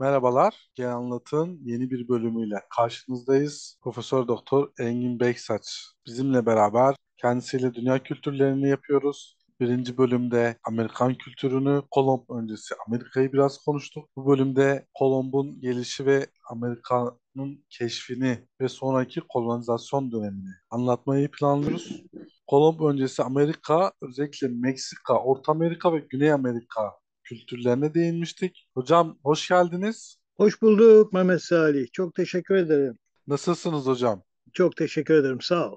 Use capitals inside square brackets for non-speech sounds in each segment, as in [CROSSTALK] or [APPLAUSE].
Merhabalar, Gen Anlat'ın yeni bir bölümüyle karşınızdayız. Profesör Doktor Engin Beksaç bizimle beraber kendisiyle dünya kültürlerini yapıyoruz. Birinci bölümde Amerikan kültürünü, Kolomb öncesi Amerika'yı biraz konuştuk. Bu bölümde Kolomb'un gelişi ve Amerika'nın keşfini ve sonraki kolonizasyon dönemini anlatmayı planlıyoruz. Kolomb öncesi Amerika, özellikle Meksika, Orta Amerika ve Güney Amerika kültürlerine değinmiştik. Hocam hoş geldiniz. Hoş bulduk Mehmet Salih. Çok teşekkür ederim. Nasılsınız hocam? Çok teşekkür ederim. Sağ ol.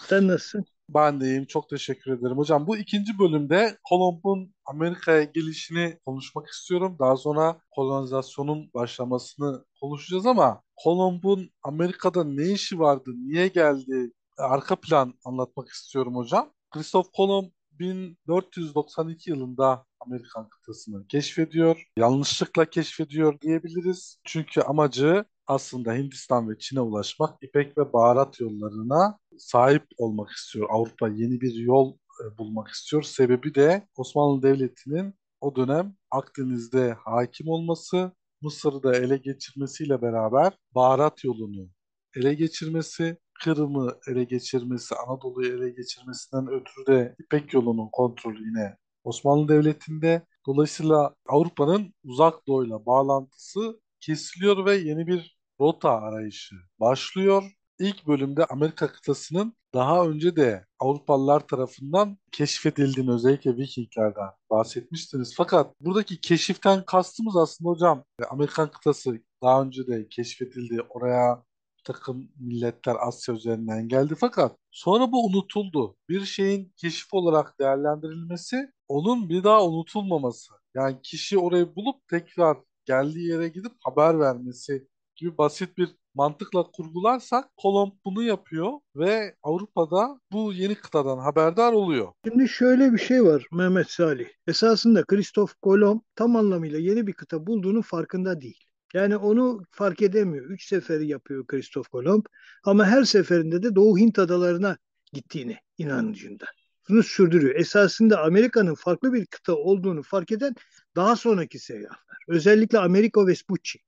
Sen nasılsın? Ben de iyiyim. Çok teşekkür ederim. Hocam bu ikinci bölümde Kolomb'un Amerika'ya gelişini konuşmak istiyorum. Daha sonra kolonizasyonun başlamasını konuşacağız ama Kolomb'un Amerika'da ne işi vardı, niye geldi, arka plan anlatmak istiyorum hocam. Christoph Kolomb 1492 yılında Amerikan kıtasını keşfediyor. Yanlışlıkla keşfediyor diyebiliriz. Çünkü amacı aslında Hindistan ve Çin'e ulaşmak, İpek ve baharat yollarına sahip olmak istiyor. Avrupa yeni bir yol e, bulmak istiyor. Sebebi de Osmanlı Devleti'nin o dönem Akdeniz'de hakim olması, Mısır'ı da ele geçirmesiyle beraber baharat yolunu ele geçirmesi, Kırım'ı ele geçirmesi, Anadolu'yu ele geçirmesinden ötürü de İpek yolunun kontrolü yine Osmanlı Devleti'nde. Dolayısıyla Avrupa'nın uzak doğuyla bağlantısı kesiliyor ve yeni bir rota arayışı başlıyor. İlk bölümde Amerika kıtasının daha önce de Avrupalılar tarafından keşfedildiğini özellikle Vikinglerden bahsetmiştiniz. Fakat buradaki keşiften kastımız aslında hocam Amerikan kıtası daha önce de keşfedildi. Oraya takım milletler Asya üzerinden geldi fakat sonra bu unutuldu. Bir şeyin keşif olarak değerlendirilmesi onun bir daha unutulmaması. Yani kişi orayı bulup tekrar geldiği yere gidip haber vermesi gibi basit bir mantıkla kurgularsak Kolomb bunu yapıyor ve Avrupa'da bu yeni kıtadan haberdar oluyor. Şimdi şöyle bir şey var Mehmet Salih. Esasında Kristof Kolomb tam anlamıyla yeni bir kıta bulduğunun farkında değil. Yani onu fark edemiyor. Üç seferi yapıyor Kristof Kolomb ama her seferinde de Doğu Hint adalarına gittiğini inancında. Bunu sürdürüyor. Esasında Amerika'nın farklı bir kıta olduğunu fark eden daha sonraki seyahatler. Özellikle Amerigo Vespucci.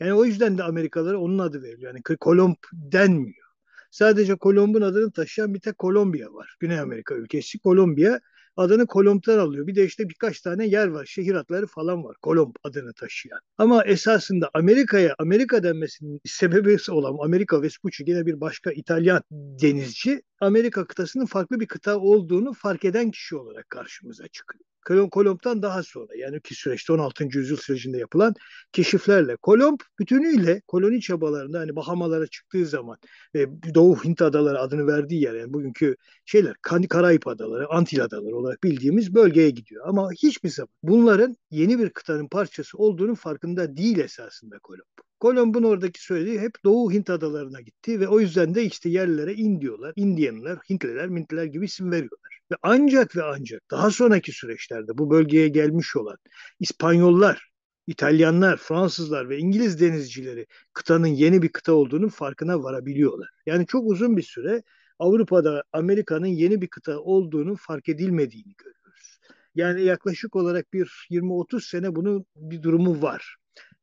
Yani o yüzden de Amerikalılara onun adı veriliyor. Yani Kolomb denmiyor. Sadece Kolomb'un adını taşıyan bir tek Kolombiya var. Güney Amerika ülkesi Kolombiya adını Kolomb'dan alıyor. Bir de işte birkaç tane yer var. Şehir adları falan var. Kolomb adını taşıyan. Ama esasında Amerika'ya Amerika denmesinin sebebi olan Amerika Vespucci yine bir başka İtalyan denizci Amerika kıtasının farklı bir kıta olduğunu fark eden kişi olarak karşımıza çıkıyor. Kolomb'dan daha sonra yani ki süreçte 16. yüzyıl sürecinde yapılan keşiflerle Kolomb bütünüyle koloni çabalarında hani Bahamalara çıktığı zaman ve Doğu Hint adaları adını verdiği yer yani bugünkü şeyler Karayip adaları, Antil adaları olarak bildiğimiz bölgeye gidiyor. Ama hiçbir zaman bunların yeni bir kıtanın parçası olduğunun farkında değil esasında Kolomb. Kolomb'un oradaki söylediği hep Doğu Hint adalarına gitti ve o yüzden de işte yerlere in diyorlar. Indiyanlar, Hintliler, Mintliler gibi isim veriyorlar. Ve ancak ve ancak daha sonraki süreçlerde bu bölgeye gelmiş olan İspanyollar, İtalyanlar, Fransızlar ve İngiliz denizcileri kıtanın yeni bir kıta olduğunun farkına varabiliyorlar. Yani çok uzun bir süre Avrupa'da Amerika'nın yeni bir kıta olduğunu fark edilmediğini görüyoruz. Yani yaklaşık olarak bir 20-30 sene bunun bir durumu var.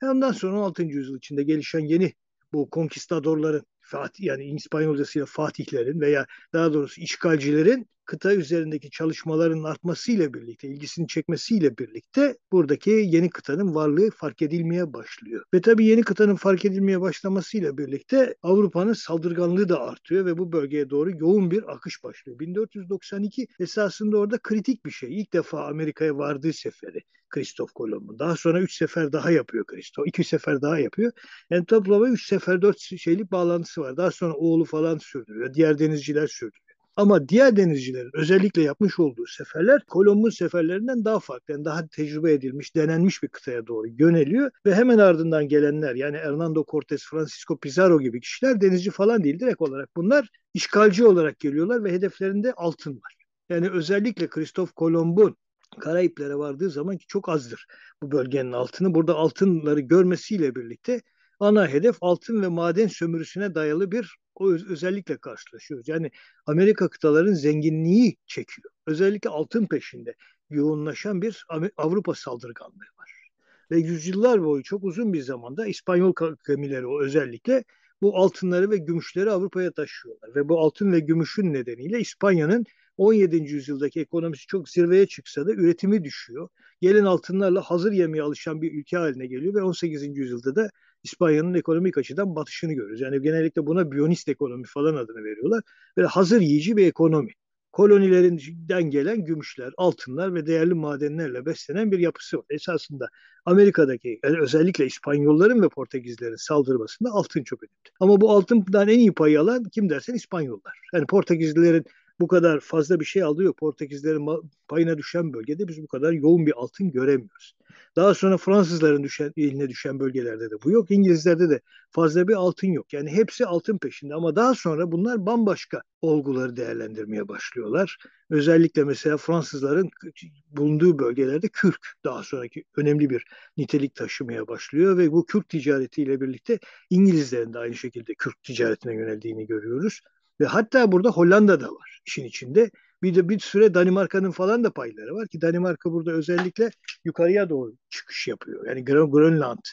Ondan sonra 16. yüzyıl içinde gelişen yeni bu konkistadorların Fatih yani İspanyolcasıyla Fatihlerin veya daha doğrusu işgalcilerin kıta üzerindeki çalışmaların artmasıyla birlikte, ilgisini çekmesiyle birlikte buradaki yeni kıtanın varlığı fark edilmeye başlıyor. Ve tabii yeni kıtanın fark edilmeye başlamasıyla birlikte Avrupa'nın saldırganlığı da artıyor ve bu bölgeye doğru yoğun bir akış başlıyor. 1492 esasında orada kritik bir şey. İlk defa Amerika'ya vardığı seferi Kristof Kolomb'un. Daha sonra üç sefer daha yapıyor Kristof. iki sefer daha yapıyor. Yani toplamda üç sefer dört şeylik bağlantısı var. Daha sonra oğlu falan sürdürüyor. Diğer denizciler sürdürüyor. Ama diğer denizcilerin özellikle yapmış olduğu seferler Kolomb'un seferlerinden daha farklı. Yani daha tecrübe edilmiş, denenmiş bir kıtaya doğru yöneliyor ve hemen ardından gelenler yani Hernando Cortes, Francisco Pizarro gibi kişiler denizci falan değil. Direkt olarak bunlar işgalci olarak geliyorlar ve hedeflerinde altın var. Yani özellikle Kristof Kolomb'un Karayiplere vardığı zaman ki çok azdır bu bölgenin altını. Burada altınları görmesiyle birlikte ana hedef altın ve maden sömürüsüne dayalı bir o özellikle karşılaşıyoruz. Yani Amerika kıtaların zenginliği çekiyor. Özellikle altın peşinde yoğunlaşan bir Avrupa saldırganlığı var. ve yüzyıllar boyu çok uzun bir zamanda İspanyol gemileri o özellikle bu altınları ve gümüşleri Avrupa'ya taşıyorlar. Ve bu altın ve gümüşün nedeniyle İspanya'nın 17. yüzyıldaki ekonomisi çok zirveye çıksa da üretimi düşüyor. Gelen altınlarla hazır yemeye alışan bir ülke haline geliyor ve 18. yüzyılda da İspanya'nın ekonomik açıdan batışını görüyoruz. Yani genellikle buna biyonist ekonomi falan adını veriyorlar. Böyle hazır yiyici bir ekonomi. Kolonilerinden gelen gümüşler, altınlar ve değerli madenlerle beslenen bir yapısı var. Esasında Amerika'daki yani özellikle İspanyolların ve Portekizlerin saldırmasında altın çok önemli. Ama bu altından en iyi payı alan kim dersen İspanyollar. Yani Portekizlilerin bu kadar fazla bir şey alıyor. Portekizlerin payına düşen bölgede biz bu kadar yoğun bir altın göremiyoruz. Daha sonra Fransızların düşen, eline düşen bölgelerde de bu yok. İngilizlerde de fazla bir altın yok. Yani hepsi altın peşinde ama daha sonra bunlar bambaşka olguları değerlendirmeye başlıyorlar. Özellikle mesela Fransızların bulunduğu bölgelerde kürk daha sonraki önemli bir nitelik taşımaya başlıyor ve bu kürk ticaretiyle birlikte İngilizlerin de aynı şekilde kürk ticaretine yöneldiğini görüyoruz. Ve hatta burada Hollanda da var işin içinde. Bir de bir süre Danimarka'nın falan da payları var ki Danimarka burada özellikle yukarıya doğru çıkış yapıyor. Yani Grönland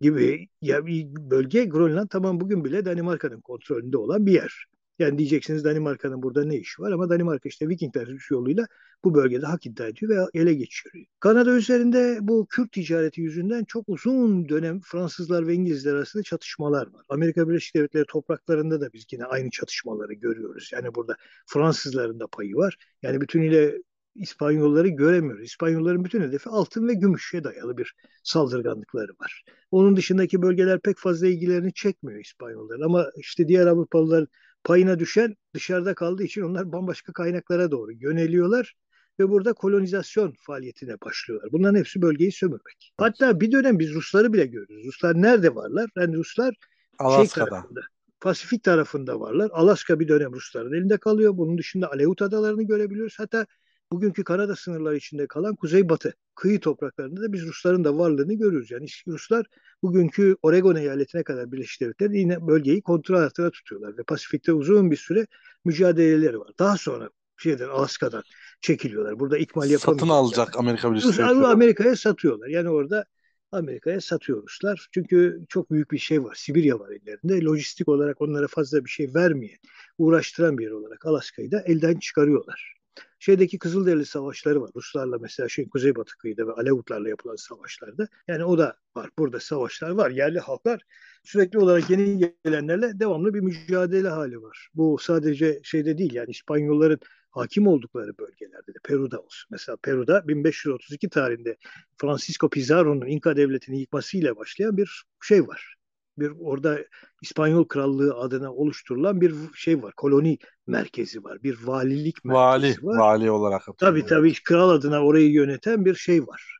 gibi ya bir bölge Grönland tamam bugün bile Danimarka'nın kontrolünde olan bir yer. Yani diyeceksiniz Danimarka'nın burada ne işi var ama Danimarka işte Vikingler yoluyla bu bölgede hak iddia ediyor ve ele geçiriyor. Kanada üzerinde bu Kürt ticareti yüzünden çok uzun dönem Fransızlar ve İngilizler arasında çatışmalar var. Amerika Birleşik Devletleri topraklarında da biz yine aynı çatışmaları görüyoruz. Yani burada Fransızların da payı var. Yani bütünüyle İspanyolları göremiyoruz. İspanyolların bütün hedefi altın ve gümüşe dayalı bir saldırganlıkları var. Onun dışındaki bölgeler pek fazla ilgilerini çekmiyor İspanyollar. Ama işte diğer Avrupalılar payına düşen dışarıda kaldığı için onlar bambaşka kaynaklara doğru yöneliyorlar ve burada kolonizasyon faaliyetine başlıyorlar. Bunların hepsi bölgeyi sömürmek. Hatta bir dönem biz Rusları bile görürüz. Ruslar nerede varlar? Yani Ruslar şey Alaska'da. Şey tarafında, Pasifik tarafında varlar. Alaska bir dönem Rusların elinde kalıyor. Bunun dışında Aleut adalarını görebiliyoruz. Hatta bugünkü Kanada sınırları içinde kalan kuzeybatı kıyı topraklarında da biz Rusların da varlığını görüyoruz. Yani Ruslar bugünkü Oregon eyaletine kadar Birleşik Devletler yine bölgeyi kontrol altında tutuyorlar ve Pasifik'te uzun bir süre mücadeleleri var. Daha sonra şeyden Alaska'dan çekiliyorlar. Burada ikmal yapamıyorlar. Satın alacak Amerika Birleşik Devletleri. Amerika'ya satıyorlar. Yani orada Amerika'ya satıyor Ruslar. Çünkü çok büyük bir şey var. Sibirya var ellerinde. Lojistik olarak onlara fazla bir şey vermeyen, uğraştıran bir yer olarak Alaska'yı da elden çıkarıyorlar şeydeki Kızılderili savaşları var. Ruslarla mesela şey Kuzeybatı kıyıda ve Alevutlarla yapılan savaşlarda. Yani o da var. Burada savaşlar var. Yerli halklar sürekli olarak yeni gelenlerle devamlı bir mücadele hali var. Bu sadece şeyde değil yani İspanyolların hakim oldukları bölgelerde de Peru'da olsun. Mesela Peru'da 1532 tarihinde Francisco Pizarro'nun İnka devletini yıkmasıyla başlayan bir şey var bir orada İspanyol Krallığı adına oluşturulan bir şey var. Koloni merkezi var. Bir valilik merkezi vali, var. Vali olarak Tabii tabii kral adına orayı yöneten bir şey var.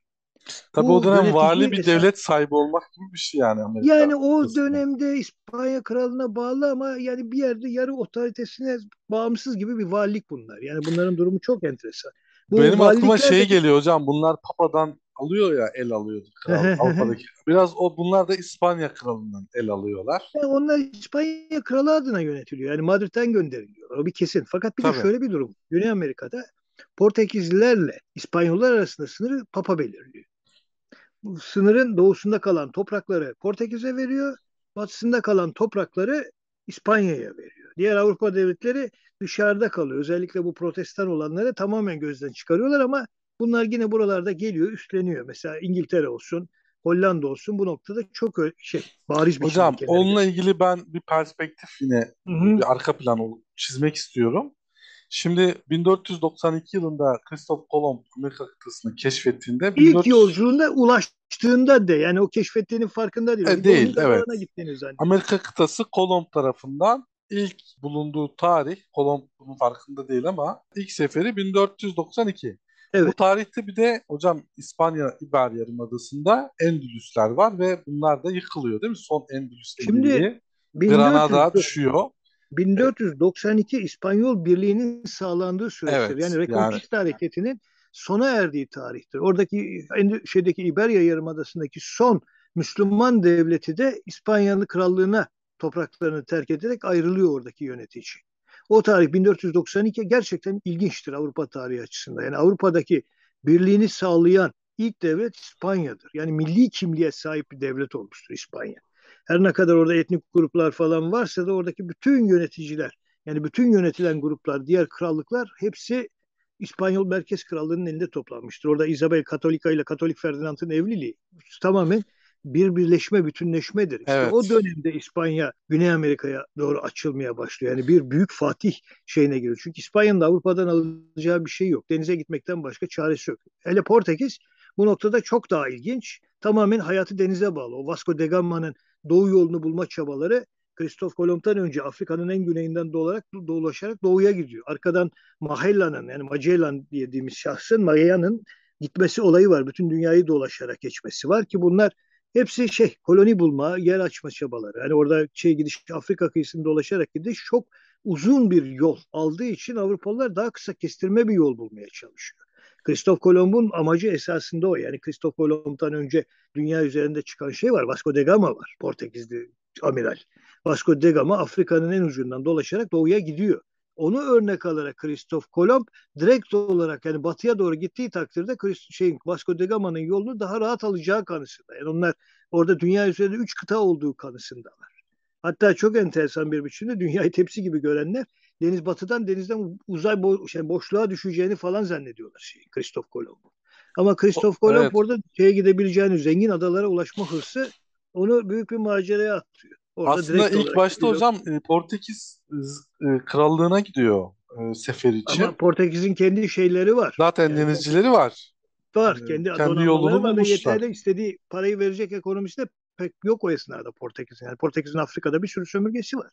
Tabii Bu o dönem vali bir devlet sahibi olmak gibi bir şey yani Amerika. Yani o kısmı. dönemde İspanya kralına bağlı ama yani bir yerde yarı otoritesine bağımsız gibi bir valilik bunlar. Yani bunların durumu çok enteresan. Bu Benim aklıma şey geliyor hocam bunlar Papa'dan alıyor ya el alıyordu [LAUGHS] kral Avrupa'daki. Biraz o bunlar da İspanya kralından el alıyorlar. Yani onlar İspanya kralı adına yönetiliyor. Yani Madrid'den gönderiliyor. O bir kesin. Fakat bir Tabii. de şöyle bir durum. Güney Amerika'da Portekizlilerle İspanyollar arasında sınırı Papa belirliyor. Bu sınırın doğusunda kalan toprakları Portekiz'e veriyor. Batısında kalan toprakları İspanya'ya veriyor. Diğer Avrupa devletleri dışarıda kalıyor. Özellikle bu protestan olanları tamamen gözden çıkarıyorlar ama Bunlar yine buralarda geliyor, üstleniyor. Mesela İngiltere olsun, Hollanda olsun bu noktada çok şey bariz bir Hocam şey onunla ilgili ben bir perspektif yine Hı-hı. bir arka plan çizmek istiyorum. Şimdi 1492 yılında Christoph Kolomb Amerika kıtasını keşfettiğinde ilk 1400... yolculuğunda ulaştığında de yani o keşfettiğinin farkında değil. E, değil evet. Amerika kıtası Kolomb tarafından ilk bulunduğu tarih Kolomb bunun farkında değil ama ilk seferi 1492. Evet. Bu tarihte bir de hocam İspanya İber Yarımadası'nda Endülüsler var ve bunlar da yıkılıyor değil mi? Son Endülüs Şimdi Granada düşüyor. 1492 İspanyol Birliği'nin sağlandığı süreçtir. Evet, yani Reconquista yani... hareketinin sona erdiği tarihtir. Oradaki şeydeki İberya Yarımadası'ndaki son Müslüman devleti de İspanyalı krallığına topraklarını terk ederek ayrılıyor oradaki yönetici. O tarih 1492 gerçekten ilginçtir Avrupa tarihi açısından. Yani Avrupa'daki birliğini sağlayan ilk devlet İspanya'dır. Yani milli kimliğe sahip bir devlet olmuştur İspanya. Her ne kadar orada etnik gruplar falan varsa da oradaki bütün yöneticiler, yani bütün yönetilen gruplar, diğer krallıklar hepsi İspanyol Merkez Krallığı'nın elinde toplanmıştır. Orada Isabel Katolika ile Katolik Ferdinand'ın evliliği tamamen bir birleşme, bütünleşmedir. İşte Evet. o dönemde İspanya Güney Amerika'ya doğru açılmaya başlıyor. Yani bir büyük fatih şeyine giriyor. Çünkü İspanya'nın da Avrupa'dan alacağı bir şey yok. Denize gitmekten başka çaresi yok. Hele Portekiz bu noktada çok daha ilginç. Tamamen hayatı denize bağlı. O Vasco da Gama'nın doğu yolunu bulma çabaları Kristof Kolomb'tan önce Afrika'nın en güneyinden dolaşarak, dolaşarak doğuya gidiyor. Arkadan Mahella'nın yani Magellan dediğimiz şahsın Magellan'ın gitmesi olayı var. Bütün dünyayı dolaşarak geçmesi var ki bunlar hepsi şey koloni bulma, yer açma çabaları. Yani orada şey gidiş Afrika kıyısını dolaşarak gidiş çok uzun bir yol aldığı için Avrupalılar daha kısa kestirme bir yol bulmaya çalışıyor. Kristof Kolomb'un amacı esasında o. Yani Kristof Kolomb'dan önce dünya üzerinde çıkan şey var. Vasco da Gama var. Portekizli amiral. Vasco da Gama Afrika'nın en ucundan dolaşarak doğuya gidiyor. Onu örnek alarak Kristof Kolomb direkt olarak yani batıya doğru gittiği takdirde şeyin Vasco da Gama'nın yolunu daha rahat alacağı kanısında. Yani onlar orada dünya üzerinde üç kıta olduğu kanısındalar. Hatta çok enteresan bir biçimde dünyayı tepsi gibi görenler deniz batıdan denizden uzay bo- şey, boşluğa düşeceğini falan zannediyorlar şey Kristof Kolomb. Ama Kristof Kolomb evet. orada şeye gidebileceğini, zengin adalara ulaşma hırsı onu büyük bir maceraya atıyor. Orada Aslında ilk başta gidiyor. hocam Portekiz krallığına gidiyor sefer için. Ama Portekiz'in kendi şeyleri var. Zaten yani, denizcileri var. Var. Kendi, kendi yolunu var ve yeterli istediği parayı verecek ekonomisi de pek yok o esnada Portekiz'in. Yani Portekiz'in Afrika'da bir sürü sömürgesi var.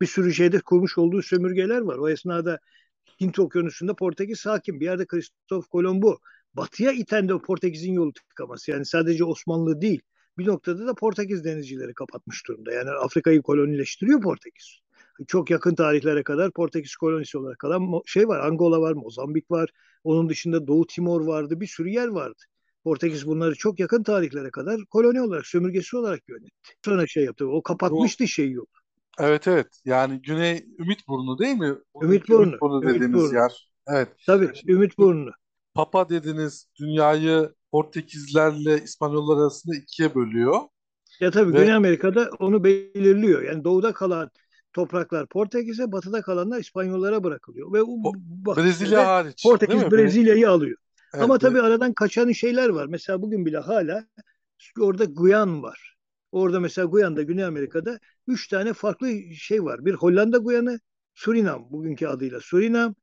Bir sürü şeyde kurmuş olduğu sömürgeler var. O esnada Hint Okyanusu'nda Portekiz hakim. Bir yerde Kristof Kolombo batıya iten de Portekiz'in yolu tıkaması. Yani sadece Osmanlı değil. Bir noktada da Portekiz denizcileri kapatmış durumda. Yani Afrika'yı kolonileştiriyor Portekiz. Çok yakın tarihlere kadar Portekiz kolonisi olarak kalan şey var. Angola var, Mozambik var. Onun dışında Doğu Timor vardı. Bir sürü yer vardı. Portekiz bunları çok yakın tarihlere kadar koloni olarak, sömürgesi olarak yönetti. Sonra şey yaptı. O kapatmıştı şey yok. Evet evet. Yani Güney Ümitburnu değil mi? Ümitburnu. Ümitburnu dediğimiz Ümitburnu. yer. Evet. Tabii Ümitburnu. Papa dediniz dünyayı Portekizlerle İspanyollar arasında ikiye bölüyor. Ya tabii Ve... Güney Amerika'da onu belirliyor. Yani doğuda kalan topraklar Portekiz'e, batıda kalanlar İspanyollara bırakılıyor. Ve o, Brezilya hariç. Portekiz Brezilya'yı alıyor. Evet, Ama tabii evet. aradan kaçan şeyler var. Mesela bugün bile hala orada Guyan var. Orada mesela Guyan'da Güney Amerika'da üç tane farklı şey var. Bir Hollanda Guyanı, Surinam bugünkü adıyla Surinam,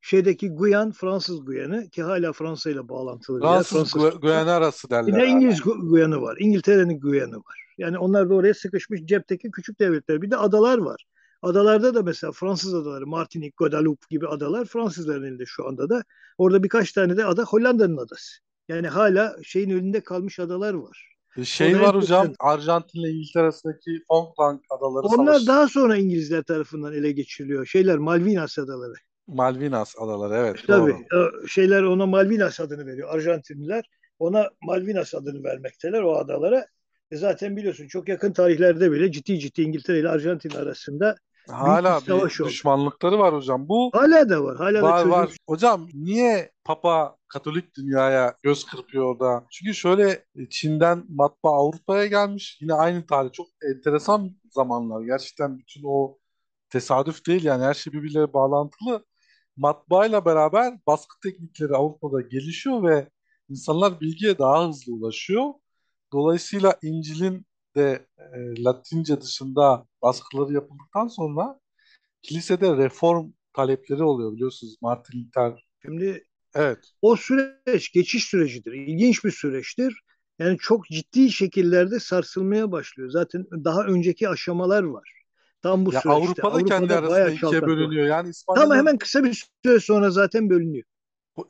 şeydeki Guyan, Fransız Guyanı ki hala Fransa ile bağlantılı. Fransız, Fransız Guyanı arası derler. Bir de İngiliz Guyanı var. İngiltere'nin Guyanı var. Yani onlar da oraya sıkışmış cepteki küçük devletler. Bir de adalar var. Adalarda da mesela Fransız adaları, Martinique, Guadeloupe gibi adalar Fransızların elinde şu anda da. Orada birkaç tane de ada Hollanda'nın adası. Yani hala şeyin önünde kalmış adalar var. Şey Orada var hocam, bütün... Arjantin ile İngiltere arasındaki Falkland adaları Onlar savaşı. daha sonra İngilizler tarafından ele geçiriliyor. Şeyler Malvinas adaları. Malvinas adaları evet. Tabii. Doğru. Şeyler ona Malvinas adını veriyor. Arjantinliler ona Malvinas adını vermekteler o adalara. E zaten biliyorsun çok yakın tarihlerde bile ciddi ciddi İngiltere ile Arjantin arasında Hala bir, bir düşmanlıkları var hocam. Bu hala da var. Hala var, da var. Hocam niye Papa Katolik dünyaya göz kırpıyor orada? Çünkü şöyle Çin'den matbaa Avrupa'ya gelmiş. Yine aynı tarih. Çok enteresan zamanlar. Gerçekten bütün o tesadüf değil yani her şey birbirleriyle bağlantılı. Matbaayla beraber baskı teknikleri Avrupa'da gelişiyor ve insanlar bilgiye daha hızlı ulaşıyor. Dolayısıyla İncil'in de e, Latince dışında baskıları yapıldıktan sonra kilisede reform talepleri oluyor biliyorsunuz Martin Luther. Şimdi evet. o süreç geçiş sürecidir. İlginç bir süreçtir. Yani çok ciddi şekillerde sarsılmaya başlıyor. Zaten daha önceki aşamalar var. Tam bu ya süreçte. Avrupa'da, Avrupa'da kendi arasında ikiye bölünüyor. Var. Yani İspanya'nın... Tam hemen kısa bir süre sonra zaten bölünüyor.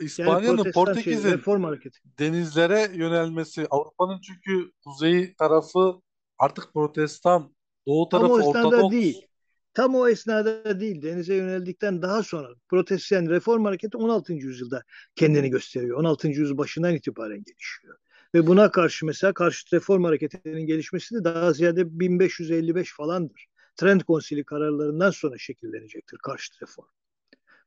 İspanya'nın yani Portekiz'in reform hareketi. denizlere yönelmesi, Avrupa'nın çünkü kuzey tarafı artık protestan, doğu tarafı Tam o ortodoks. değil. Tam o esnada değil. Denize yöneldikten daha sonra protestan reform hareketi 16. yüzyılda kendini gösteriyor. 16. yüzyıl başından itibaren gelişiyor. Ve buna karşı mesela karşı reform hareketinin gelişmesi de daha ziyade 1555 falandır. Trent Konsili kararlarından sonra şekillenecektir karşı reform.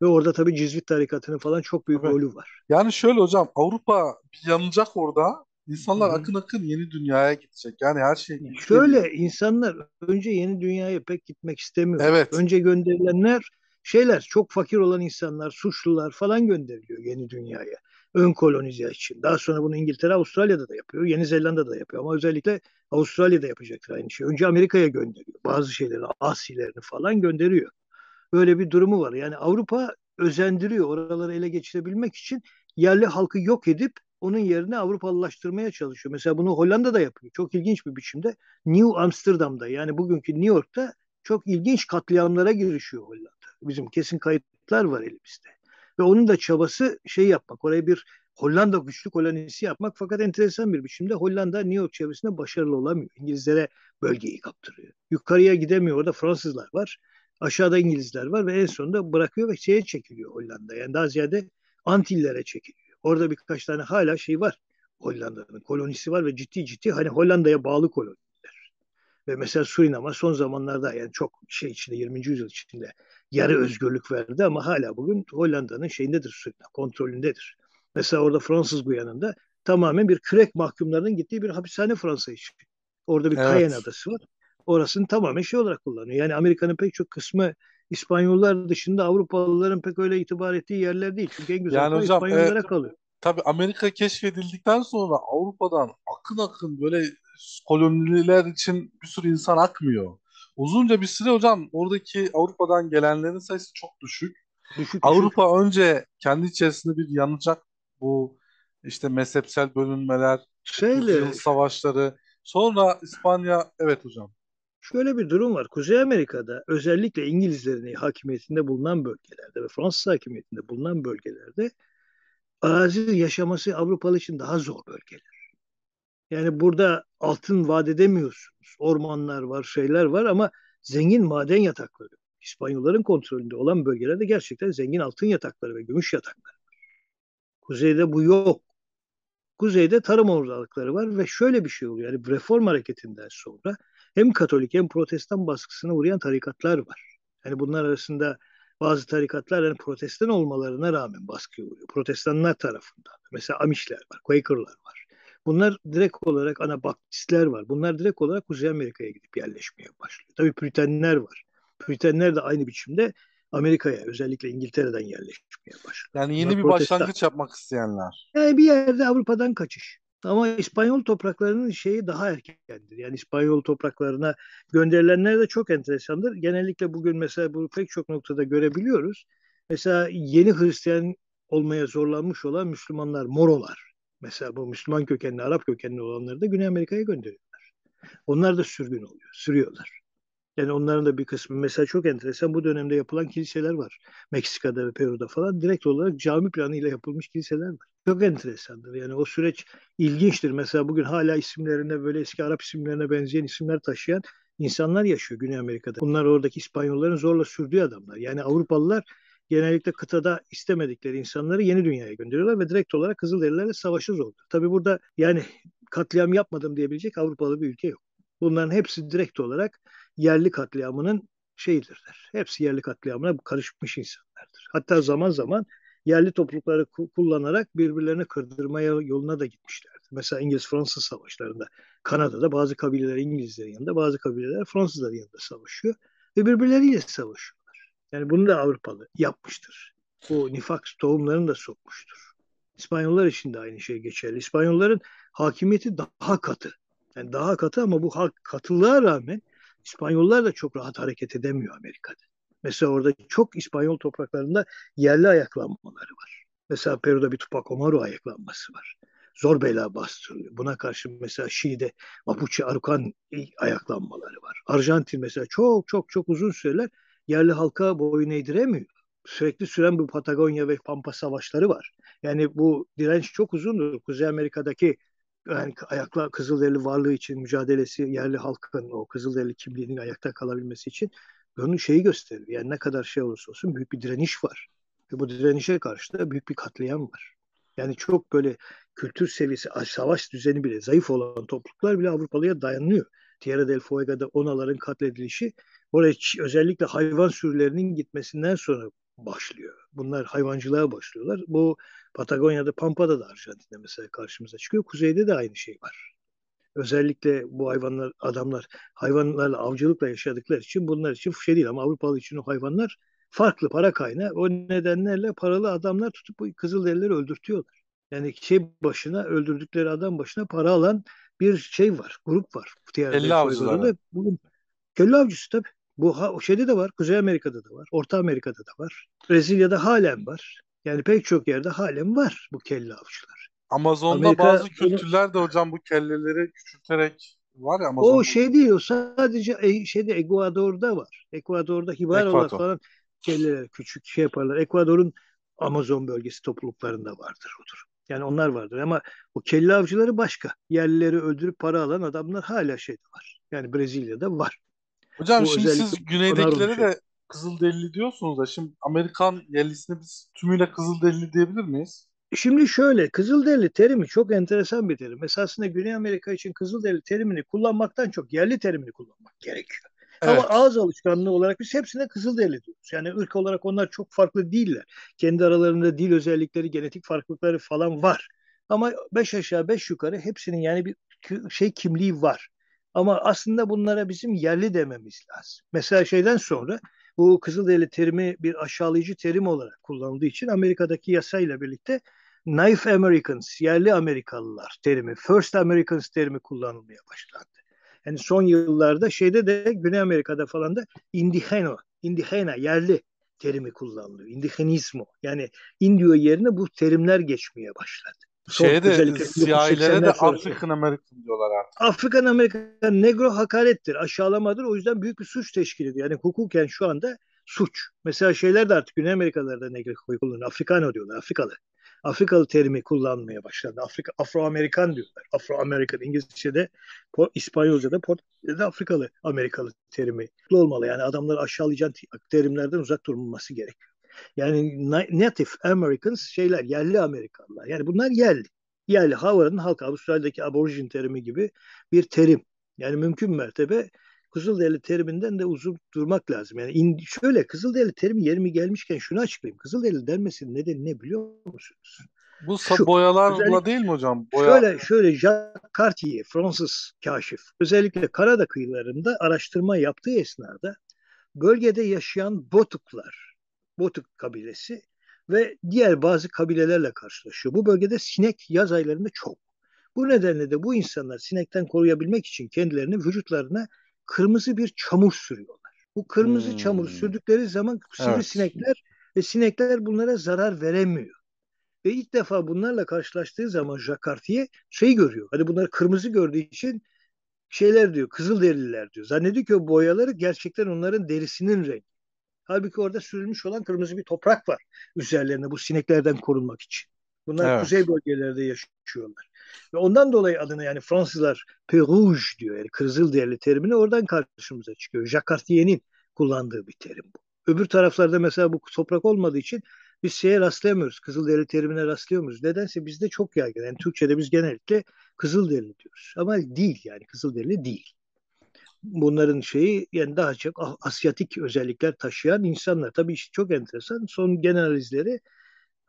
Ve orada tabii Cizvit tarikatının falan çok büyük Tabii. rolü var. Yani şöyle hocam Avrupa yanacak orada. İnsanlar Hı hı. akın akın yeni dünyaya gidecek. Yani her şey Şöyle insanlar önce yeni dünyaya pek gitmek istemiyor. Evet. Önce gönderilenler şeyler çok fakir olan insanlar, suçlular falan gönderiliyor yeni dünyaya. Ön kolonize için. Daha sonra bunu İngiltere, Avustralya'da da yapıyor. Yeni Zelanda'da da yapıyor. Ama özellikle Avustralya'da yapacaktır aynı şey. Önce Amerika'ya gönderiyor. Bazı şeyleri, asilerini falan gönderiyor. Böyle bir durumu var. Yani Avrupa özendiriyor oraları ele geçirebilmek için yerli halkı yok edip onun yerine Avrupalılaştırmaya çalışıyor. Mesela bunu Hollanda'da yapıyor. Çok ilginç bir biçimde. New Amsterdam'da yani bugünkü New York'ta çok ilginç katliamlara girişiyor Hollanda. Bizim kesin kayıtlar var elimizde. Ve onun da çabası şey yapmak. Oraya bir Hollanda güçlü kolonisi yapmak. Fakat enteresan bir biçimde Hollanda New York çevresinde başarılı olamıyor. İngilizlere bölgeyi kaptırıyor. Yukarıya gidemiyor. Orada Fransızlar var. Aşağıda İngilizler var ve en sonunda bırakıyor ve şeye çekiliyor Hollanda. Yani daha ziyade Antillere çekiliyor. Orada birkaç tane hala şey var. Hollanda'nın kolonisi var ve ciddi ciddi hani Hollanda'ya bağlı koloniler. Ve mesela Surinam'a son zamanlarda yani çok şey içinde 20. yüzyıl içinde yarı özgürlük verdi ama hala bugün Hollanda'nın şeyindedir Surinam, kontrolündedir. Mesela orada Fransız Guyana'nda tamamen bir kürek mahkumlarının gittiği bir hapishane Fransa için. Orada bir Evet. Cayenne adası var. Orasını tamamen şey olarak kullanıyor. Yani Amerika'nın pek çok kısmı İspanyollar dışında Avrupalıların pek öyle itibar ettiği yerler değil. Çünkü en güzel Yani hocam, İspanyollara e, kalıyor. Tabii Amerika keşfedildikten sonra Avrupa'dan akın akın böyle koloniler için bir sürü insan akmıyor. Uzunca bir süre hocam oradaki Avrupa'dan gelenlerin sayısı çok düşük. Düşük düşük. Avrupa önce kendi içerisinde bir yanacak bu işte mezhepsel bölünmeler, yüzyıl savaşları. Sonra İspanya, evet hocam. şöyle bir durum var. Kuzey Amerika'da özellikle İngilizlerin hakimiyetinde bulunan bölgelerde ve Fransız hakimiyetinde bulunan bölgelerde arazi yaşaması Avrupalı için daha zor bölgeler. Yani burada altın vaat edemiyorsunuz. Ormanlar var, şeyler var ama zengin maden yatakları. İspanyolların kontrolünde olan bölgelerde gerçekten zengin altın yatakları ve gümüş yatakları. Kuzeyde bu yok. Kuzeyde tarım ortalıkları var ve şöyle bir şey oluyor. Yani reform hareketinden sonra hem Katolik hem Protestan baskısına uğrayan tarikatlar var. Yani bunlar arasında bazı tarikatlar yani protestan olmalarına rağmen baskıya uğruyor. Protestanlar tarafından. Mesela Amişler var, Quaker'lar var. Bunlar direkt olarak Anabaptistler var. Bunlar direkt olarak Kuzey Amerika'ya gidip yerleşmeye başlıyor. Tabii Püritenler var. Püritenler de aynı biçimde Amerika'ya özellikle İngiltere'den yerleşmeye başlıyor. Yani yeni Bunlar bir protestan. başlangıç yapmak isteyenler. Yani bir yerde Avrupa'dan kaçış. Ama İspanyol topraklarının şeyi daha erkendir. Yani İspanyol topraklarına gönderilenler de çok enteresandır. Genellikle bugün mesela bu pek çok noktada görebiliyoruz. Mesela yeni Hristiyan olmaya zorlanmış olan Müslümanlar, Morolar. Mesela bu Müslüman kökenli, Arap kökenli olanları da Güney Amerika'ya gönderiyorlar. Onlar da sürgün oluyor, sürüyorlar. Yani onların da bir kısmı mesela çok enteresan bu dönemde yapılan kiliseler var. Meksika'da ve Peru'da falan direkt olarak cami planıyla yapılmış kiliseler var. Çok enteresandır. Yani o süreç ilginçtir. Mesela bugün hala isimlerinde böyle eski Arap isimlerine benzeyen isimler taşıyan insanlar yaşıyor Güney Amerika'da. Bunlar oradaki İspanyolların zorla sürdüğü adamlar. Yani Avrupalılar genellikle kıtada istemedikleri insanları yeni dünyaya gönderiyorlar ve direkt olarak Kızılderililerle savaşı zordur. Tabii burada yani katliam yapmadım diyebilecek Avrupalı bir ülke yok. Bunların hepsi direkt olarak yerli katliamının şeyidirler. Hepsi yerli katliamına karışmış insanlardır. Hatta zaman zaman yerli toplulukları kullanarak birbirlerini kırdırmaya yoluna da gitmişlerdir. Mesela İngiliz-Fransız savaşlarında Kanada'da bazı kabileler İngilizlerin yanında, bazı kabileler Fransızların yanında savaşıyor ve birbirleriyle savaşıyorlar. Yani bunu da Avrupalı yapmıştır. Bu nifak tohumlarını da sokmuştur. İspanyollar için de aynı şey geçerli. İspanyolların hakimiyeti daha katı. Yani daha katı ama bu katılığa rağmen İspanyollar da çok rahat hareket edemiyor Amerika'da. Mesela orada çok İspanyol topraklarında yerli ayaklanmaları var. Mesela Peru'da bir Tupac Amaru ayaklanması var. Zor bela bastırılıyor. Buna karşı mesela Şili'de Mapuche Arukan ayaklanmaları var. Arjantin mesela çok çok çok uzun süreler yerli halka boyun eğdiremiyor. Sürekli süren bu Patagonya ve Pampa savaşları var. Yani bu direnç çok uzundur. Kuzey Amerika'daki yani ayakla Kızılderili varlığı için mücadelesi yerli halkın o Kızılderili kimliğinin ayakta kalabilmesi için bunun şeyi gösterir. Yani ne kadar şey olursa olsun büyük bir direniş var. Ve bu direnişe karşı da büyük bir katliam var. Yani çok böyle kültür seviyesi, savaş düzeni bile zayıf olan topluluklar bile Avrupalıya dayanıyor. Tierra del Fuego'da Onaların katledilişi oraya özellikle hayvan sürülerinin gitmesinden sonra başlıyor. Bunlar hayvancılığa başlıyorlar. Bu Patagonya'da, Pampa'da da Arjantin'de mesela karşımıza çıkıyor. Kuzeyde de aynı şey var. Özellikle bu hayvanlar, adamlar hayvanlarla avcılıkla yaşadıkları için bunlar için şey değil ama Avrupalı için o hayvanlar farklı para kaynağı. O nedenlerle paralı adamlar tutup bu Kızılderilileri öldürtüyorlar. Yani şey başına öldürdükleri adam başına para alan bir şey var, grup var. Kelle avcıları. Bugün kelle avcısı tabii. Bu şeyde de var, Kuzey Amerika'da da var, Orta Amerika'da da var. Brezilya'da halen var. Yani pek çok yerde halen var bu kelle avcılar. Amazon'da Amerika, bazı kültürler de hocam bu kelleleri küçülterek var ya Amazon'da. O şey değil o sadece e, şeyde Ekvador'da var. Ekvador'da Hibarolar falan kelleler küçük şey yaparlar. Ekvador'un Amazon bölgesi topluluklarında vardır odur. Yani onlar vardır ama o kelle avcıları başka. Yerlileri öldürüp para alan adamlar hala şeyde var. Yani Brezilya'da var. Hocam Bu şimdi siz güneydekileri de Kızılderili diyorsunuz da şimdi Amerikan yerlisine biz tümüyle Kızılderili diyebilir miyiz? Şimdi şöyle Kızılderili terimi çok enteresan bir terim. Esasında Güney Amerika için Kızılderili terimini kullanmaktan çok yerli terimini kullanmak gerekiyor. Evet. Ama ağız alışkanlığı olarak biz hepsine Kızılderili diyoruz. Yani ırk olarak onlar çok farklı değiller. Kendi aralarında dil özellikleri, genetik farklılıkları falan var. Ama beş aşağı beş yukarı hepsinin yani bir şey kimliği var. Ama aslında bunlara bizim yerli dememiz lazım. Mesela şeyden sonra bu Kızılderili terimi bir aşağılayıcı terim olarak kullanıldığı için Amerika'daki yasayla birlikte Native Americans, yerli Amerikalılar terimi, First Americans terimi kullanılmaya başlandı. Yani son yıllarda şeyde de Güney Amerika'da falan da indigeno, indigena, yerli terimi kullanılıyor. Indigenismo. Yani Indio yerine bu terimler geçmeye başladı. Şeyde siyahilere de Afrikan Amerikan diyorlar artık. Afrikan Amerikan negro hakarettir, aşağılamadır. O yüzden büyük bir suç teşkil ediyor. Yani hukuken şu anda suç. Mesela şeyler de artık Güney Amerikalılarda negro kullanıyor. Afrikano diyorlar, Afrikalı. Afrikalı terimi kullanmaya başladı. Afrika, Afro-Amerikan diyorlar. Afro-Amerikan İngilizce'de, İspanyolca'da, Portekizce'de Afrikalı, Amerikalı terimi olmalı. Yani adamları aşağılayacak terimlerden uzak durulması gerekiyor. Yani Native Americans şeyler, yerli Amerikanlar. Yani bunlar yerli. Yerli. Howard'ın halk Avustralya'daki aborjin terimi gibi bir terim. Yani mümkün mertebe Kızılderili teriminden de uzun durmak lazım. Yani in, şöyle Kızılderili terimi yerimi gelmişken şunu açıklayayım. Kızılderili denmesinin nedeni ne biliyor musunuz? Bu Şu, boyalarla değil mi hocam? Boya... Şöyle şöyle Jacques Cartier Fransız kaşif özellikle Karada kıyılarında araştırma yaptığı esnada bölgede yaşayan Botuklar, Botuk kabilesi ve diğer bazı kabilelerle karşılaşıyor. Bu bölgede sinek yaz aylarında çok. Bu nedenle de bu insanlar sinekten koruyabilmek için kendilerini vücutlarına kırmızı bir çamur sürüyorlar. Bu kırmızı hmm. çamur sürdükleri zaman sivrisinekler evet. ve sinekler bunlara zarar veremiyor. Ve ilk defa bunlarla karşılaştığı zaman Jakartiye şey görüyor. Hani bunları kırmızı gördüğü için şeyler diyor, kızıl derililer diyor. Zannediyor ki o boyaları gerçekten onların derisinin rengi. Halbuki orada sürülmüş olan kırmızı bir toprak var üzerlerine bu sineklerden korunmak için. Bunlar evet. kuzey bölgelerde yaşıyorlar. Ve ondan dolayı adına yani Fransızlar Perouge diyor yani kızıl derili terimini oradan karşımıza çıkıyor. Jacques kullandığı bir terim bu. Öbür taraflarda mesela bu toprak olmadığı için biz şeye rastlayamıyoruz. Kızıl derili terimine rastlıyoruz. Nedense bizde çok yaygın. Yani Türkçe'de biz genellikle kızıl derili diyoruz. Ama değil yani kızıl derili değil. Bunların şeyi yani daha çok Asyatik özellikler taşıyan insanlar. Tabii işte çok enteresan. Son genel analizleri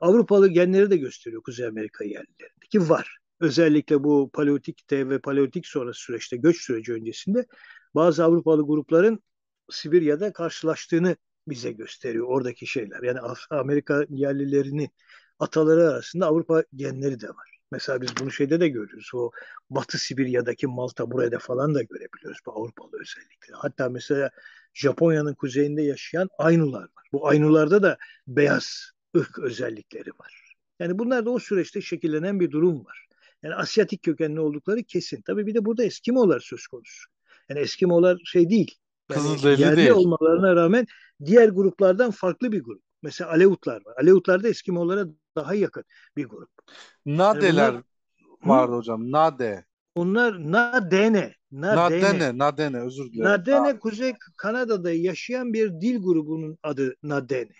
Avrupalı genleri de gösteriyor Kuzey Amerika yerlilerinde ki var. Özellikle bu paleotikte ve paleotik sonrası süreçte göç süreci öncesinde bazı Avrupalı grupların Sibirya'da karşılaştığını bize gösteriyor oradaki şeyler. Yani Amerika yerlilerini ataları arasında Avrupa genleri de var. Mesela biz bunu şeyde de görüyoruz. O Batı Sibirya'daki Malta burada falan da görebiliyoruz bu Avrupalı özellikle. Hatta mesela Japonya'nın kuzeyinde yaşayan Aynular var. Bu Aynularda da beyaz ırk özellikleri var. Yani bunlar da o süreçte şekillenen bir durum var. Yani Asyatik kökenli oldukları kesin. Tabii bir de burada Eskimolar söz konusu. Yani Eskimolar şey değil. Yani yerli değil. olmalarına rağmen diğer gruplardan farklı bir grup. Mesela Aleutlar var. Aleutlar da Eskimolara daha yakın bir grup. Nadeler yani bunlar, vardı hı? hocam. Nade. Onlar Nadene. Nadene. Nadene, Nadene özür dilerim. Nadene Kuzey Kanada'da yaşayan bir dil grubunun adı Nadene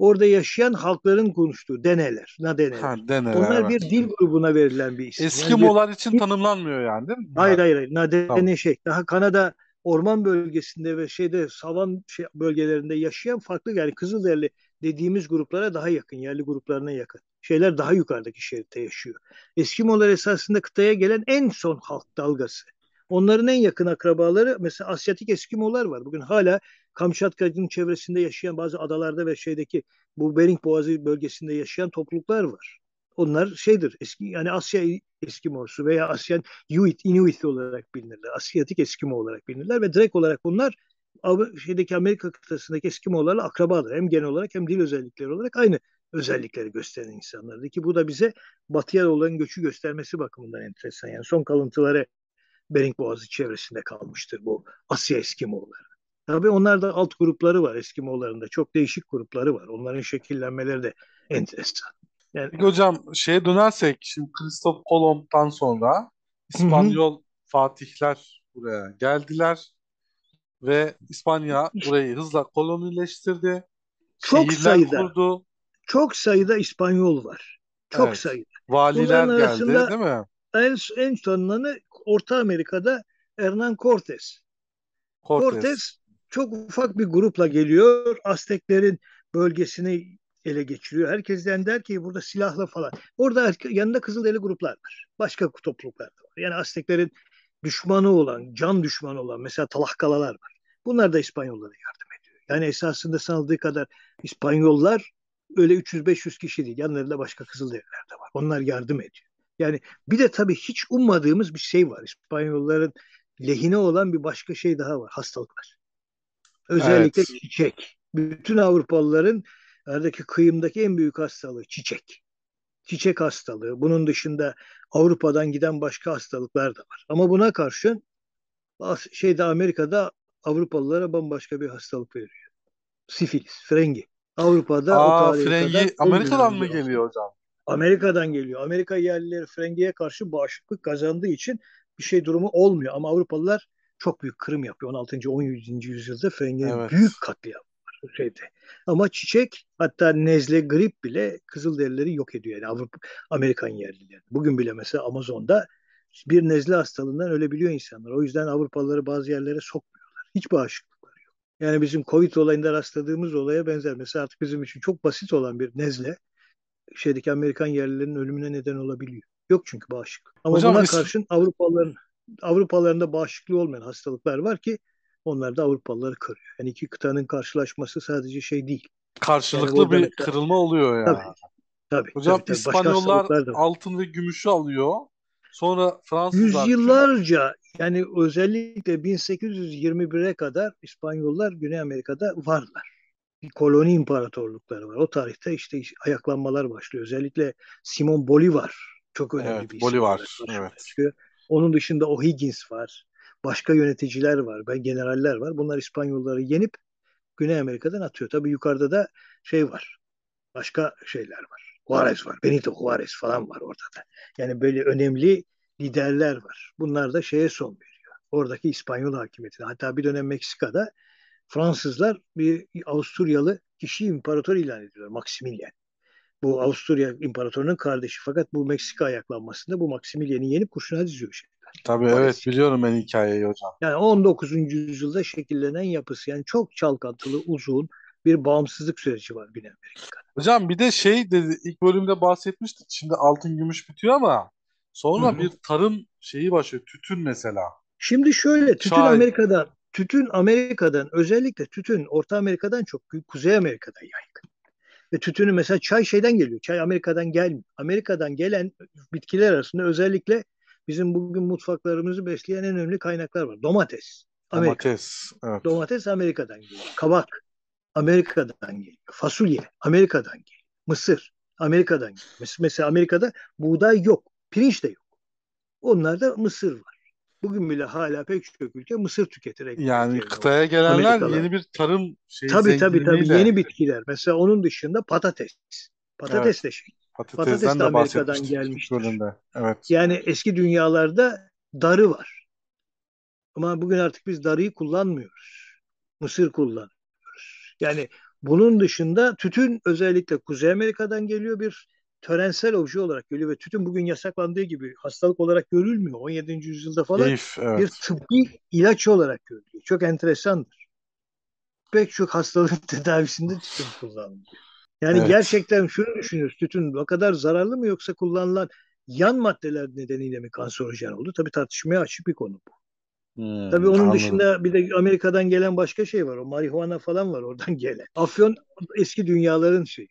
orada yaşayan halkların konuştuğu deneler, nadeneler. Ha, deneler Onlar evet. bir dil grubuna verilen bir isim. Eskimolar yani için tanımlanmıyor yani değil mi? Hayır hayır hayır. Nadene tamam. şey. Daha Kanada orman bölgesinde ve şeyde savan şey bölgelerinde yaşayan farklı yani Kızılderili dediğimiz gruplara daha yakın, yerli gruplarına yakın. Şeyler daha yukarıdaki şeritte yaşıyor. Eskimolar esasında kıtaya gelen en son halk dalgası. Onların en yakın akrabaları mesela Asyatik Eskimolar var. Bugün hala Kamçatka'nın çevresinde yaşayan bazı adalarda ve şeydeki bu Bering Boğazı bölgesinde yaşayan topluluklar var. Onlar şeydir eski yani Asya Eskimosu veya Asyan Inuit, Inuit olarak bilinirler. Asyatik Eskimo olarak bilinirler ve direkt olarak bunlar şeydeki Amerika kıtasındaki Eskimolarla akrabadır. Hem genel olarak hem dil özellikleri olarak aynı özellikleri gösteren insanlardı ki bu da bize batıya olan göçü göstermesi bakımından enteresan. Yani son kalıntıları Bering Boğazı çevresinde kalmıştır bu Asya Eskimoları. Tabii onlar da alt grupları var Eskimoların da. Çok değişik grupları var. Onların şekillenmeleri de [LAUGHS] enteresan. Yani... Peki hocam şeye dönersek şimdi Kristof Kolomb'dan sonra İspanyol Hı-hı. fatihler buraya geldiler ve İspanya burayı hızla kolonileştirdi. Çok Şehirler sayıda. Kurdu. Çok sayıda İspanyol var. Çok evet. sayıda. Valiler geldi değil mi? En, en sonlanı Orta Amerika'da Hernán Cortés. Cortés. Cortés çok ufak bir grupla geliyor. Azteklerin bölgesini ele geçiriyor. Herkesten der ki burada silahla falan. Orada yanında Kızılderili gruplar var. Başka topluluklar da var. Yani Azteklerin düşmanı olan, can düşmanı olan mesela Talahkalalar var. Bunlar da İspanyollara yardım ediyor. Yani esasında sanıldığı kadar İspanyollar öyle 300-500 kişi değil. Yanlarında başka Kızılderililer de var. Onlar yardım ediyor. Yani bir de tabii hiç ummadığımız bir şey var. İspanyolların lehine olan bir başka şey daha var. Hastalıklar. Özellikle evet. çiçek. Bütün Avrupalıların aradaki kıyımdaki en büyük hastalığı çiçek. Çiçek hastalığı. Bunun dışında Avrupa'dan giden başka hastalıklar da var. Ama buna karşın şeyde Amerika'da Avrupalılara bambaşka bir hastalık veriyor. Sifilis, frengi. Avrupa'da Aa, o frengi Amerika'dan mı geliyor hocam? Amerika'dan geliyor. Amerika yerlileri frengiye karşı bağışıklık kazandığı için bir şey durumu olmuyor. Ama Avrupalılar çok büyük kırım yapıyor. 16. 17. yüzyılda frenginin evet. büyük katliam var şeyde. Ama çiçek hatta nezle grip bile Kızılderilileri yok ediyor. Yani Avrupa, Amerikan yerlileri. Bugün bile mesela Amazon'da bir nezle hastalığından ölebiliyor insanlar. O yüzden Avrupalıları bazı yerlere sokmuyorlar. Hiç bağışıklıkları yok. Yani bizim Covid olayında rastladığımız olaya benzer. Mesela artık bizim için çok basit olan bir nezle şeydeki Amerikan yerlilerinin ölümüne neden olabiliyor. Yok çünkü bağışıklık. Ama Hocam, buna karşın Avrupalıların Avrupalılarında bağışıklığı olmayan hastalıklar var ki onlar da Avrupalıları kırıyor. Yani iki kıtanın karşılaşması sadece şey değil. Karşılıklı yani bir kırılma oluyor yani. Tabii. Tabii, Hocam tabii, tabii. İspanyollar altın ve gümüşü alıyor. Sonra Fransızlar... Yüzyıllarca yani özellikle 1821'e kadar İspanyollar Güney Amerika'da varlar. Bir koloni imparatorlukları var. O tarihte işte ayaklanmalar başlıyor. Özellikle Simon Bolivar çok önemli evet, bir isim. Bolivar, evet. Başlıyor. Onun dışında O'Higgins var. Başka yöneticiler var. Generaller var. Bunlar İspanyolları yenip Güney Amerika'dan atıyor. Tabii yukarıda da şey var. Başka şeyler var. Juarez var. Benito Juarez falan var orada da. Yani böyle önemli liderler var. Bunlar da şeye son veriyor. Oradaki İspanyol hakimiyetine. Hatta bir dönem Meksika'da Fransızlar bir Avusturyalı kişi imparator ilan ediyorlar. Maximilian. Bu Avusturya imparatorunun kardeşi. Fakat bu Meksika ayaklanmasında bu Maximilian'i yenip kurşuna diziyor şeyler. Tabii Maalesef. evet biliyorum ben hikayeyi hocam. Yani 19. yüzyılda şekillenen yapısı yani çok çalkantılı uzun bir bağımsızlık süreci var Güney Amerika'da. Hocam bir de şey dedi ilk bölümde bahsetmiştik. Şimdi altın gümüş bitiyor ama sonra Hı-hı. bir tarım şeyi başlıyor. Tütün mesela. Şimdi şöyle tütün Çay. Amerika'dan tütün Amerika'dan özellikle tütün Orta Amerika'dan çok Kuzey Amerika'da yaygın. Ve tütünü mesela çay şeyden geliyor. Çay Amerika'dan gelmiyor. Amerika'dan gelen bitkiler arasında özellikle bizim bugün mutfaklarımızı besleyen en önemli kaynaklar var. Domates. Amerika. Domates. Evet. Domates Amerika'dan geliyor. Kabak Amerika'dan geliyor. Fasulye Amerika'dan geliyor. Mısır Amerika'dan geliyor. Mesela Amerika'da buğday yok. Pirinç de yok. Onlarda mısır var. Bugün bile hala pek çok ülke mısır tüketerek. Yani kıtaya gelenler yeni bir tarım şeyi Tabii tabii tabii yeni bitkiler. Mesela onun dışında patates. Patates de şey. Patates de Amerika'dan gelmiştir. Bölümde. Evet. Yani eski dünyalarda darı var. Ama bugün artık biz darıyı kullanmıyoruz. Mısır kullanıyoruz. Yani bunun dışında tütün özellikle Kuzey Amerika'dan geliyor bir törensel obje olarak görülüyor ve tütün bugün yasaklandığı gibi hastalık olarak görülmüyor. 17. yüzyılda falan Keyif, evet. bir tıbbi ilaç olarak görülüyor. Çok enteresandır. Pek çok hastalığın [LAUGHS] tedavisinde tütün kullanılıyor. Yani Evet. gerçekten şunu düşünüyoruz. Tütün o kadar zararlı mı yoksa kullanılan yan maddeler nedeniyle mi kanserojen oldu? Tabii tartışmaya açık bir konu bu. Tabii Hmm, onun anladım. dışında bir de Amerika'dan gelen başka şey var. O marihuana falan var oradan [LAUGHS] gelen. Afyon eski dünyaların şeyi.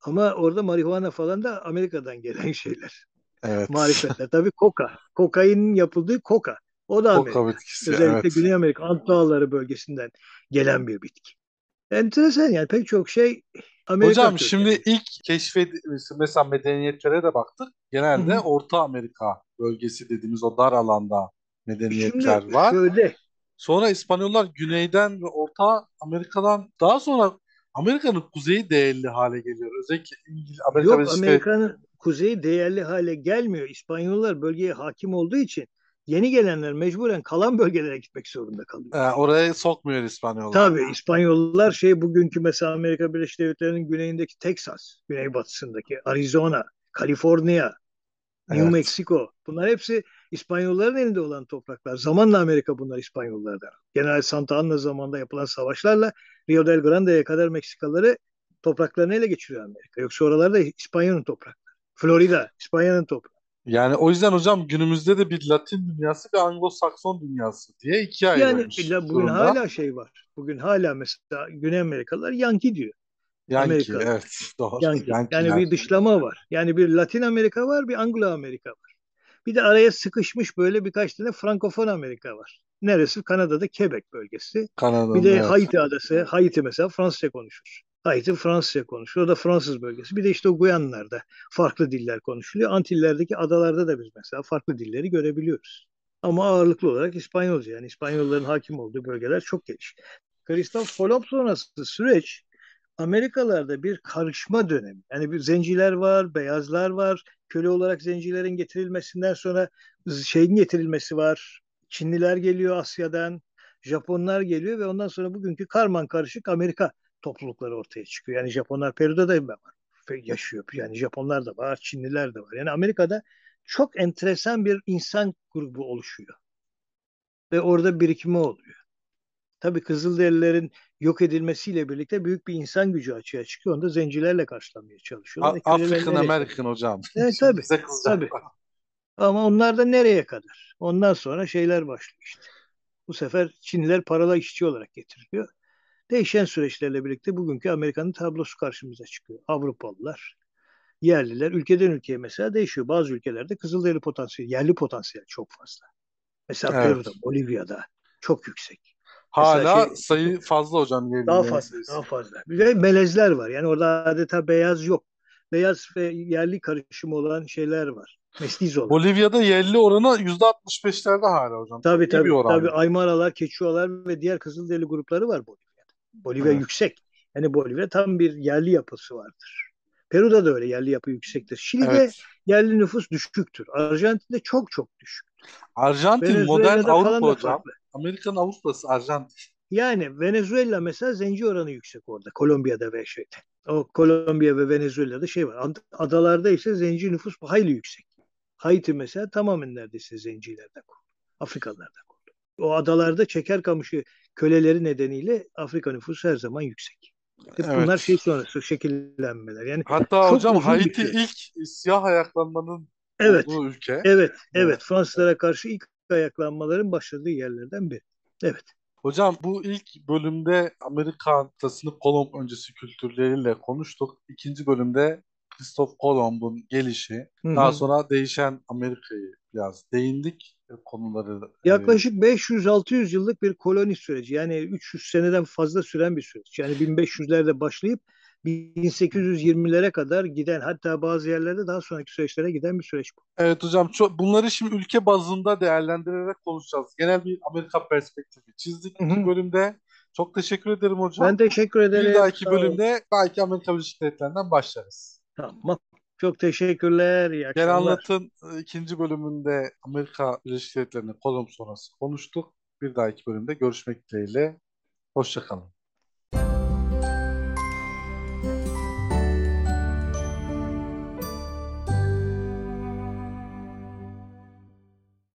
Ama orada marihuana falan da Amerika'dan gelen [LAUGHS] şeyler. Evet. Marifetler. Tabii koka. Kokainin yapıldığı koka. O da Koka Amerika. bitkisi. Özellikle Evet. Güney Amerika, Ant Dağları bölgesinden gelen bir bitki. Enteresan yani pek çok şey Amerika Hocam şimdi kökenli. ilk keşfed mesela medeniyetlere de baktık. Genelde hı. Orta Amerika bölgesi dediğimiz o dar alanda Şimdi medeniyetler var. şöyle Sonra İspanyollar güneyden ve Orta Amerika'dan daha sonra Amerika'nın kuzeyi değerli hale geliyor. Özellikle İngiliz, Amerika yok Devletleri Amerika'nın kuzeyi değerli hale gelmiyor. İspanyollar bölgeye hakim olduğu için yeni gelenler mecburen kalan bölgelere gitmek zorunda kalıyor. e, oraya sokmuyor İspanyollar. Tabii İspanyollar şey bugünkü mesela Amerika Birleşik Devletleri'nin güneyindeki Texas, güneybatısındaki Arizona, Kaliforniya, New Evet. Mexico. Bunlar hepsi İspanyolların elinde olan topraklar. Zamanla Amerika bunlar İspanyollardan. General Santa Anna zamanında yapılan savaşlarla Rio del Grande'ye kadar Meksikalıları topraklarını ele geçiriyor Amerika. Yoksa oralarda İspanya'nın toprakları. Florida, İspanya'nın toprağı. Yani o yüzden hocam günümüzde de bir Latin dünyası ve Anglo-Sakson dünyası diye ikiye Yani ayrılmış illa bugün durumda. hala şey var. Bugün hala mesela Güney Amerikalılar Yankee diyor. Yankee, Amerikalılar. evet doğru. Yankee. Yani Yankiler. bir dışlama var. Yani bir Latin Amerika var, bir Anglo Amerika var. Bir de araya sıkışmış böyle birkaç tane Frankofon Amerika var. Neresi? Kanada'da Quebec bölgesi. Bir Kanada'nın de evet. Haiti adası. Haiti mesela Fransızca konuşur. Haiti Fransızca konuşur. O da Fransız bölgesi. Bir de işte o Guyanlar'da farklı diller konuşuluyor. Antillerdeki adalarda da biz mesela farklı dilleri görebiliyoruz. Ama ağırlıklı olarak İspanyolca. Yani İspanyolların hakim olduğu bölgeler çok geniş. Kristof Kolomb sonrası süreç Amerikalarda bir karışma dönemi. Yani bir zenciler var, beyazlar var. Köle olarak zencilerin getirilmesinden sonra şeyin getirilmesi var. Çinliler geliyor Asya'dan, Japonlar geliyor ve ondan sonra bugünkü karman karışık Amerika toplulukları ortaya çıkıyor. Yani Japonlar Peru'da da var, yaşıyor. Yani Japonlar da var, Çinliler de var. Yani Amerika'da çok enteresan bir insan grubu oluşuyor. Ve orada birikimi oluyor. Tabii Kızılderililerin yok edilmesiyle birlikte büyük bir insan gücü açığa çıkıyor. Onu da zencilerle karşılamaya çalışıyorlar. A- nereye American hocam. Evet [LAUGHS] tabii. Tabii. Ama onlar da nereye kadar? Ondan sonra şeyler başlıyor işte. Bu sefer Çinliler paralı işçi olarak getiriliyor. Değişen süreçlerle birlikte bugünkü Amerika'nın tablosu karşımıza çıkıyor. Avrupalılar, yerliler ülkeden ülkeye mesela değişiyor. Bazı ülkelerde Kızılderili potansiyeli, yerli potansiyel çok fazla. Mesela Evet. Peru'da, Bolivya'da çok yüksek. Hala şey, sayı fazla hocam Daha fazla, daha fazla. Bir de melezler var. Yani orada adeta beyaz yok. Beyaz ve yerli karışımı olan şeyler var. Mestiz olan. Bolivya'da yerli oranı %65'lerde hala hocam. Tabii tabii. Tabii Aymaralar, Keçualar ve diğer Kızılderili grupları var Bolivya'da. Bolivya Evet. yüksek. Yani Bolivya tam bir yerli yapısı vardır. Peru'da da öyle yerli yapı yüksektir. Şili'de Evet. yerli nüfus düşüktür. Arjantin'de çok çok düşük. Arjantin modern Avrupa hocam. farklı. Amerika'nın Avrupa'sı Arjantin. Yani Venezuela mesela zenci oranı yüksek orada. Kolombiya'da ve şeyde. O Kolombiya ve Venezuela'da şey var. Ad- Adalarda ise zenci nüfus hayli yüksek. Haiti mesela tamamen neredeyse zencilerden kurulu. Afrikalılardan kurulu. O adalarda çeker kamışı köleleri nedeniyle Afrika nüfusu her zaman yüksek. Hep Evet. bunlar şey sonrası şekillenmeler. Yani Hatta hocam Haiti ilk siyah ayaklanmanın Evet, olduğu ülke. evet, evet. Evet. Fransızlara karşı ilk ayaklanmaların başladığı yerlerden biri. Evet. Hocam bu ilk bölümde Amerika kıtasını Kolomb öncesi kültürleriyle konuştuk. İkinci bölümde Kristof Kolomb'un gelişi, Hı daha sonra değişen Amerika'yı biraz değindik e, konuları. e, Yaklaşık 500-600 yıllık bir koloni süreci. Yani 300 seneden fazla süren bir süreç. Yani 1500'lerde başlayıp 1820'lere kadar giden hatta bazı yerlerde daha sonraki süreçlere giden bir süreç bu. Evet hocam çok, bunları şimdi ülke bazında değerlendirerek konuşacağız. Genel bir Amerika perspektifi çizdik hı. bölümde. Çok teşekkür ederim hocam. Ben teşekkür Bir ederim. dahaki Sağ olun. bölümde belki Amerika Birleşik Devletleri'nden başlarız. Tamam. Çok teşekkürler. İyi akşamlar. Anlat'ın e, ikinci bölümünde Amerika Birleşik Devletleri'nin kolum sonrası konuştuk. Bir dahaki bölümde görüşmek dileğiyle. Hoşçakalın.